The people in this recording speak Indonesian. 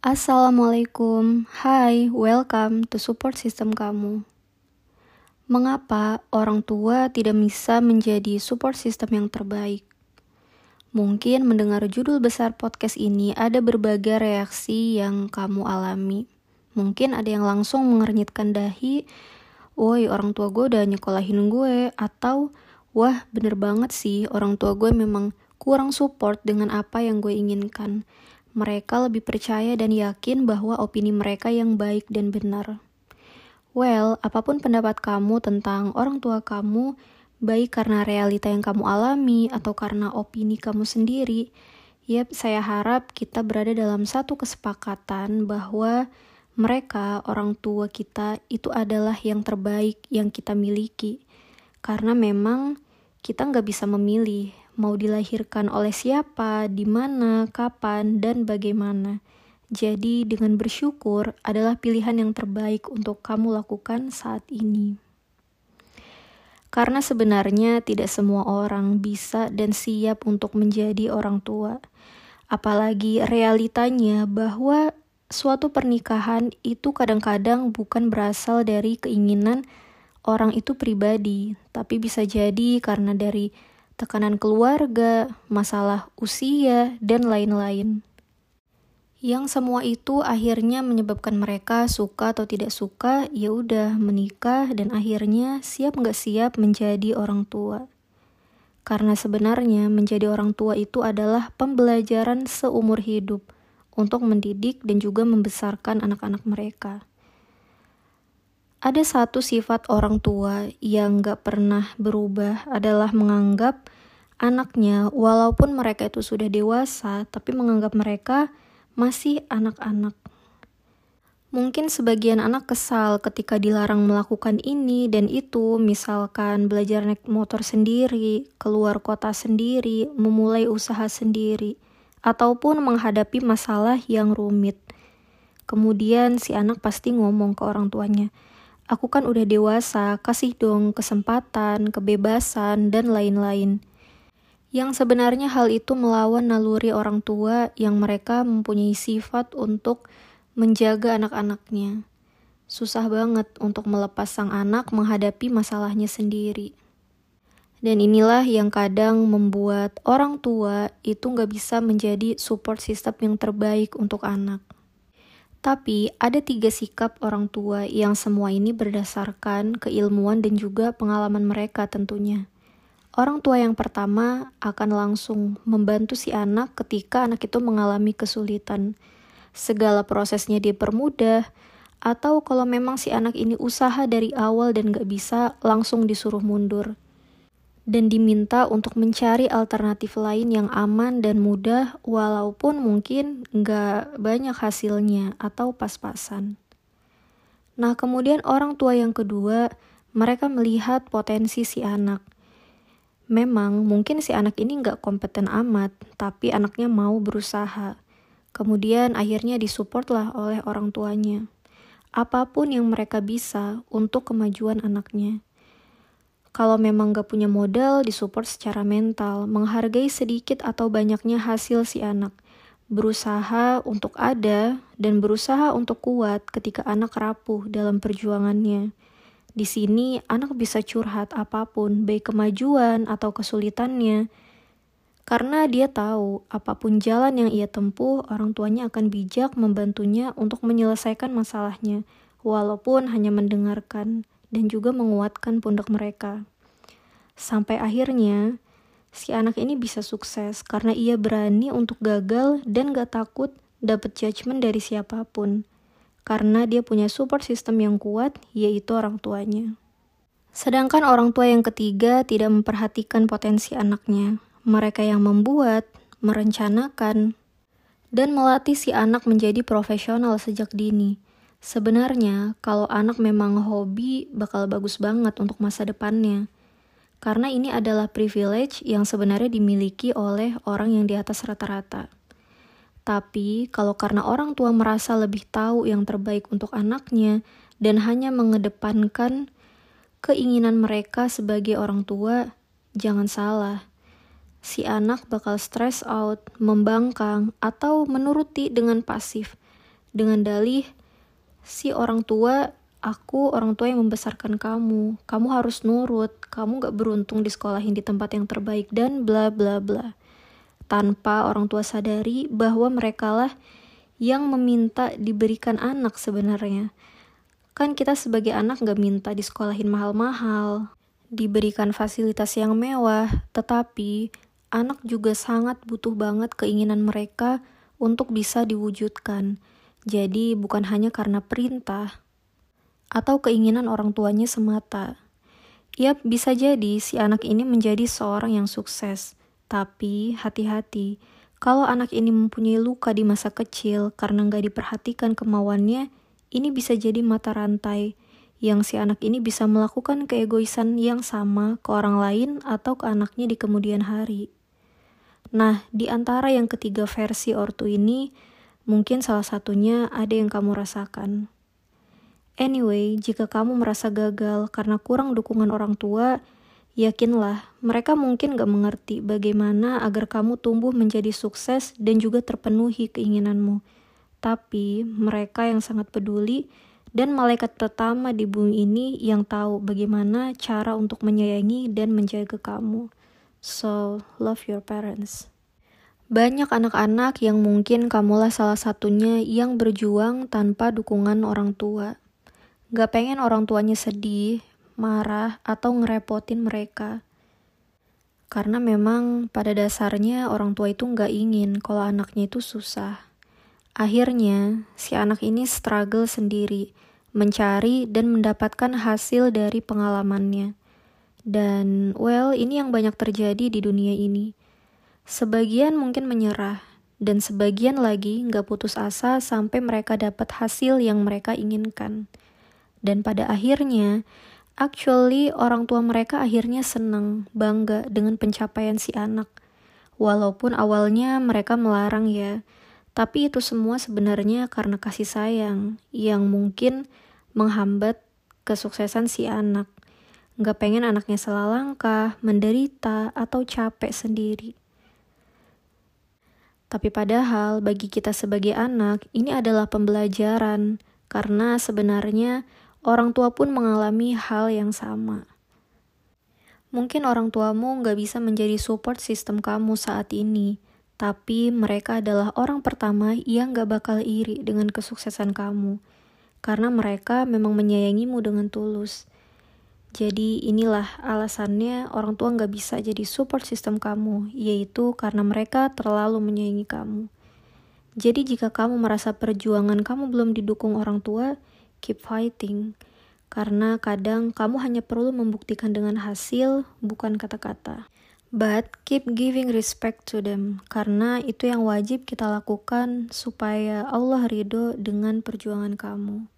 Assalamualaikum, hai, welcome to support system kamu. Mengapa orang tua tidak bisa menjadi support system yang terbaik? Mungkin mendengar judul besar podcast ini ada berbagai reaksi yang kamu alami. Mungkin ada yang langsung mengernyitkan dahi, woi orang tua gue udah nyekolahin gue, atau wah bener banget sih orang tua gue memang kurang support dengan apa yang gue inginkan mereka lebih percaya dan yakin bahwa opini mereka yang baik dan benar. Well, apa pun pendapat kamu tentang orang tua kamu, baik karena realita yang kamu alami atau karena opini kamu sendiri, yep, saya harap kita berada dalam satu kesepakatan bahwa mereka, orang tua kita, itu adalah yang terbaik yang kita miliki. Karena memang kita nggak bisa memilih mau dilahirkan oleh siapa, di mana, kapan, dan bagaimana. Jadi, dengan bersyukur adalah pilihan yang terbaik untuk kamu lakukan saat ini. Karena sebenarnya tidak semua orang bisa dan siap untuk menjadi orang tua. Apalagi realitanya bahwa suatu pernikahan itu kadang-kadang bukan berasal dari keinginan orang itu pribadi, tapi bisa jadi karena dari tekanan keluarga, masalah usia, dan lain-lain. Yang semua itu akhirnya menyebabkan mereka suka atau tidak suka, ya udah menikah dan akhirnya siap nggak siap menjadi orang tua. Karena sebenarnya menjadi orang tua itu adalah pembelajaran seumur hidup untuk mendidik dan juga membesarkan anak-anak mereka. Ada satu sifat orang tua yang gak pernah berubah adalah menganggap anaknya, walaupun mereka itu sudah dewasa, tapi menganggap mereka masih anak-anak. Mungkin sebagian anak kesal ketika dilarang melakukan ini dan itu, misalkan belajar naik motor sendiri, keluar kota sendiri, memulai usaha sendiri, ataupun menghadapi masalah yang rumit. Kemudian si anak pasti ngomong ke orang tuanya, Aku kan udah dewasa, kasih dong kesempatan, kebebasan, dan lain-lain. Yang sebenarnya hal itu melawan naluri orang tua yang mereka mempunyai sifat untuk menjaga anak-anaknya. Susah banget untuk melepas sang anak menghadapi masalahnya sendiri. Dan inilah yang kadang membuat orang tua itu nggak bisa menjadi support system yang terbaik untuk anak. Tapi ada tiga sikap orang tua yang semua ini berdasarkan keilmuan dan juga pengalaman mereka tentunya. Orang tua yang pertama akan langsung membantu si anak ketika anak itu mengalami kesulitan. Segala prosesnya dipermudah, atau kalau memang si anak ini usaha dari awal dan gak bisa, langsung disuruh mundur dan diminta untuk mencari alternatif lain yang aman dan mudah walaupun mungkin nggak banyak hasilnya atau pas-pasan. Nah kemudian orang tua yang kedua, mereka melihat potensi si anak. Memang mungkin si anak ini nggak kompeten amat, tapi anaknya mau berusaha. Kemudian akhirnya disupport lah oleh orang tuanya. Apa pun yang mereka bisa untuk kemajuan anaknya. Kalau memang gak punya modal, disupport secara mental, menghargai sedikit atau banyaknya hasil si anak, berusaha untuk ada dan berusaha untuk kuat ketika anak rapuh dalam perjuangannya. Di sini, anak bisa curhat apa pun, baik kemajuan atau kesulitannya, karena dia tahu apa pun jalan yang ia tempuh, orang tuanya akan bijak membantunya untuk menyelesaikan masalahnya, walaupun hanya mendengarkan dan juga menguatkan pundak mereka. Sampai akhirnya, si anak ini bisa sukses karena ia berani untuk gagal dan gak takut dapat judgement dari siapa pun. Karena dia punya support system yang kuat, yaitu orang tuanya. Sedangkan orang tua yang ketiga tidak memperhatikan potensi anaknya. Mereka yang membuat, merencanakan, dan melatih si anak menjadi profesional sejak dini Sebenarnya, kalau anak memang hobi, bakal bagus banget untuk masa depannya. Karena ini adalah privilege yang sebenarnya dimiliki oleh orang yang di atas rata-rata. Tapi, kalau karena orang tua merasa lebih tahu yang terbaik untuk anaknya dan hanya mengedepankan keinginan mereka sebagai orang tua, jangan salah. Si anak bakal stress out, membangkang, atau menuruti dengan pasif dengan dalih si orang tua aku orang tua yang membesarkan kamu. Kamu harus nurut. Kamu gak beruntung di sekolahin di tempat yang terbaik dan bla bla bla. Tanpa orang tua sadari bahwa mereka lah yang meminta diberikan anak sebenarnya. Kan kita sebagai anak gak minta di sekolahin mahal-mahal diberikan fasilitas yang mewah. Tetapi anak juga sangat butuh banget keinginan mereka untuk bisa diwujudkan jadi bukan hanya karena perintah atau keinginan orang tuanya semata. Ya, bisa jadi si anak ini menjadi seorang yang sukses. Tapi hati-hati, kalau anak ini mempunyai luka di masa kecil karena nggak diperhatikan kemauannya, ini bisa jadi mata rantai yang si anak ini bisa melakukan keegoisan yang sama ke orang lain atau ke anaknya di kemudian hari. Nah, di antara yang ketiga versi ortu ini, Mungkin salah satunya ada yang kamu rasakan. Anyway, jika kamu merasa gagal karena kurang dukungan orang tua, yakinlah mereka mungkin gak mengerti bagaimana agar kamu tumbuh menjadi sukses dan juga terpenuhi keinginanmu. Tapi mereka yang sangat peduli dan malaikat pertama di bumi ini yang tahu bagaimana cara untuk menyayangi dan menjaga kamu. So, love your parents. Banyak anak-anak yang mungkin kamulah salah satunya yang berjuang tanpa dukungan orang tua. Gak pengen orang tuanya sedih, marah, atau ngerepotin mereka. Karena memang pada dasarnya orang tua itu gak ingin kalau anaknya itu susah. Akhirnya, si anak ini struggle sendiri, mencari dan mendapatkan hasil dari pengalamannya. Dan, well, ini yang banyak terjadi di dunia ini Sebagian mungkin menyerah, dan sebagian lagi nggak putus asa sampai mereka dapat hasil yang mereka inginkan. Dan pada akhirnya, actually orang tua mereka akhirnya senang, bangga dengan pencapaian si anak. Walaupun awalnya mereka melarang ya, tapi itu semua sebenarnya karena kasih sayang yang mungkin menghambat kesuksesan si anak. Nggak pengen anaknya salah langkah, menderita, atau capek sendiri. Tapi padahal bagi kita sebagai anak, ini adalah pembelajaran, karena sebenarnya orang tua pun mengalami hal yang sama. Mungkin orang tuamu nggak bisa menjadi support sistem kamu saat ini, tapi mereka adalah orang pertama yang gak bakal iri dengan kesuksesan kamu, karena mereka memang menyayangimu dengan tulus. Jadi inilah alasannya orang tua nggak bisa jadi support system kamu, yaitu karena mereka terlalu menyayangi kamu. Jadi jika kamu merasa perjuangan kamu belum didukung orang tua, keep fighting. Karena kadang kamu hanya perlu membuktikan dengan hasil, bukan kata-kata. But keep giving respect to them, karena itu yang wajib kita lakukan supaya Allah ridho dengan perjuangan kamu.